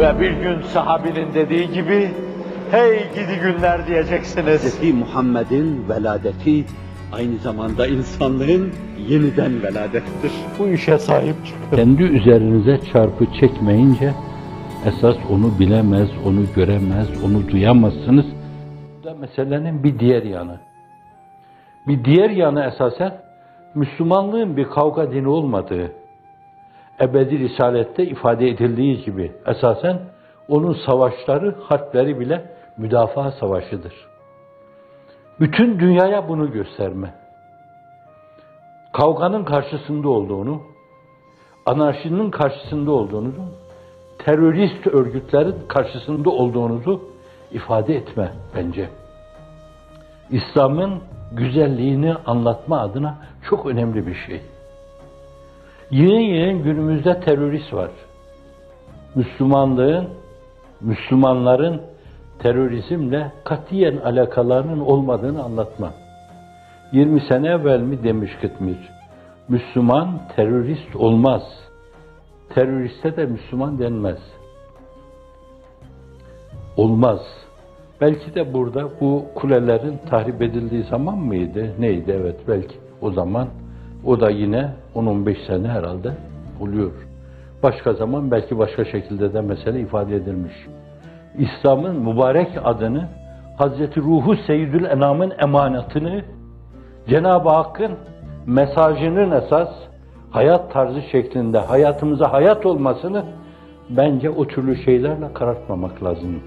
Ve bir gün sahabinin dediği gibi, hey gidi günler diyeceksiniz. Hz. Muhammed'in veladeti aynı zamanda insanlığın yeniden veladettir. Bu işe sahip çıkın. Kendi üzerinize çarpı çekmeyince esas onu bilemez, onu göremez, onu duyamazsınız. Bu da meselenin bir diğer yanı. Bir diğer yanı esasen Müslümanlığın bir kavga dini olmadığı, ebedi risalette ifade edildiği gibi esasen onun savaşları, harpleri bile müdafaa savaşıdır. Bütün dünyaya bunu gösterme. Kavganın karşısında olduğunu, anarşinin karşısında olduğunuzu, terörist örgütlerin karşısında olduğunuzu ifade etme bence. İslam'ın güzelliğini anlatma adına çok önemli bir şey. Yeni yeni günümüzde terörist var. Müslümanlığın, Müslümanların terörizmle katiyen alakalarının olmadığını anlatma. 20 sene evvel mi demiş Kıtmir, Müslüman terörist olmaz. Teröriste de Müslüman denmez. Olmaz. Belki de burada bu kulelerin tahrip edildiği zaman mıydı? Neydi? Evet belki o zaman. O da yine 10-15 sene herhalde oluyor. Başka zaman belki başka şekilde de mesele ifade edilmiş. İslam'ın mübarek adını, Hazreti Ruhu Seyyidül Enam'ın emanetini, Cenab-ı Hakk'ın mesajının esas hayat tarzı şeklinde hayatımıza hayat olmasını bence o türlü şeylerle karartmamak lazım.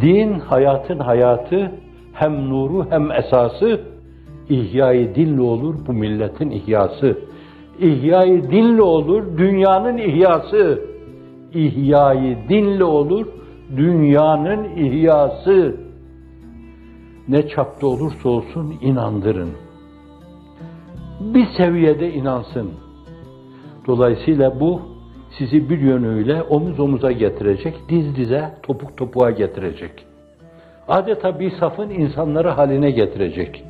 Din hayatın hayatı hem nuru hem esası İhyai dinle olur bu milletin ihyası. İhyai dinle olur dünyanın ihyası. İhyai dinle olur dünyanın ihyası. Ne çapta olursa olsun inandırın. Bir seviyede inansın. Dolayısıyla bu sizi bir yönüyle omuz omuza getirecek, diz dize, topuk topuğa getirecek. Adeta bir safın insanları haline getirecek.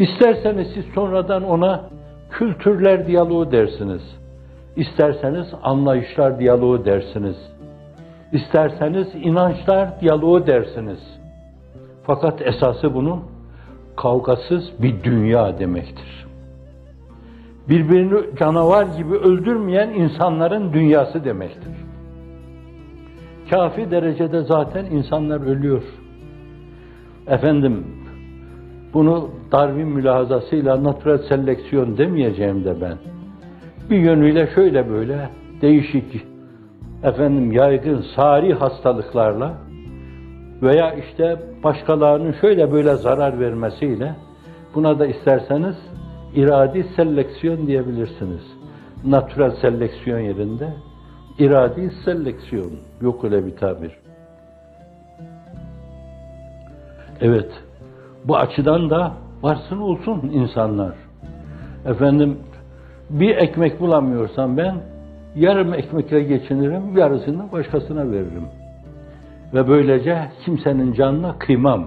İsterseniz siz sonradan ona kültürler diyaloğu dersiniz. İsterseniz anlayışlar diyaloğu dersiniz. İsterseniz inançlar diyaloğu dersiniz. Fakat esası bunun kavgasız bir dünya demektir. Birbirini canavar gibi öldürmeyen insanların dünyası demektir. Kafi derecede zaten insanlar ölüyor. Efendim, bunu Darwin mülahazasıyla natural seleksiyon demeyeceğim de ben. Bir yönüyle şöyle böyle değişik, efendim yaygın, sari hastalıklarla veya işte başkalarının şöyle böyle zarar vermesiyle buna da isterseniz iradi seleksiyon diyebilirsiniz. Natural seleksiyon yerinde iradi seleksiyon. Yok öyle bir tabir. Evet. Bu açıdan da varsın olsun insanlar. Efendim bir ekmek bulamıyorsam ben yarım ekmekle geçinirim, yarısını başkasına veririm. Ve böylece kimsenin canına kıymam.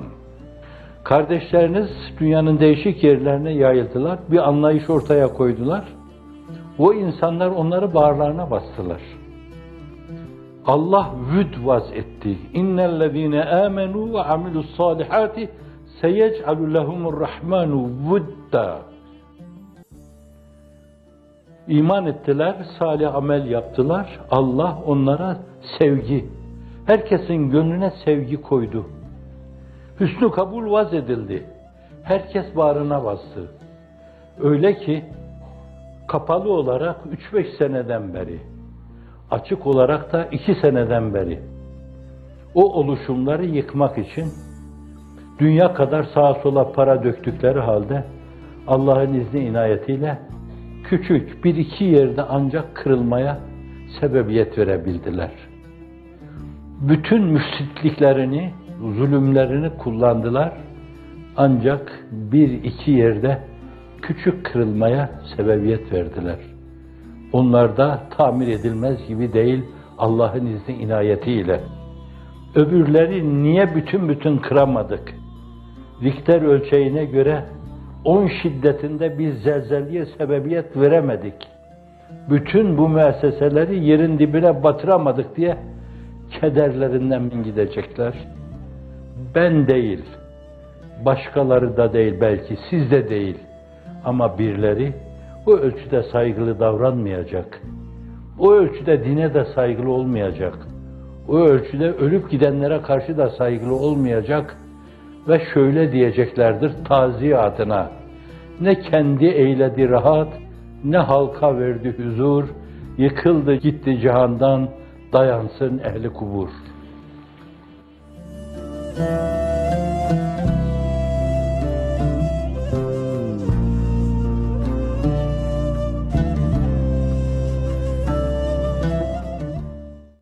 Kardeşleriniz dünyanın değişik yerlerine yayıldılar, bir anlayış ortaya koydular. O insanlar onları bağırlarına bastılar. Allah vüd vaz etti. İnnellezîne âmenû ve amilus salihâti seyec'alu lehumur rahmanu vudda. İman ettiler, salih amel yaptılar. Allah onlara sevgi, herkesin gönlüne sevgi koydu. Hüsnü kabul vaz edildi. Herkes bağrına bastı. Öyle ki kapalı olarak 3-5 seneden beri, açık olarak da 2 seneden beri o oluşumları yıkmak için dünya kadar sağa sola para döktükleri halde Allah'ın izni inayetiyle küçük bir iki yerde ancak kırılmaya sebebiyet verebildiler. Bütün müfsitliklerini, zulümlerini kullandılar. Ancak bir iki yerde küçük kırılmaya sebebiyet verdiler. Onlar da tamir edilmez gibi değil Allah'ın izni inayetiyle. Öbürleri niye bütün bütün kıramadık? Richter ölçeğine göre 10 şiddetinde bir zelzeleye sebebiyet veremedik. bütün bu müesseseleri yerin dibine batıramadık diye kederlerinden min gidecekler. Ben değil, başkaları da değil belki, siz de değil. Ama birileri o ölçüde saygılı davranmayacak. O ölçüde dine de saygılı olmayacak. O ölçüde ölüp gidenlere karşı da saygılı olmayacak ve şöyle diyeceklerdir taziyatına. Ne kendi eyledi rahat, ne halka verdi huzur, yıkıldı gitti cihandan, dayansın ehli kubur.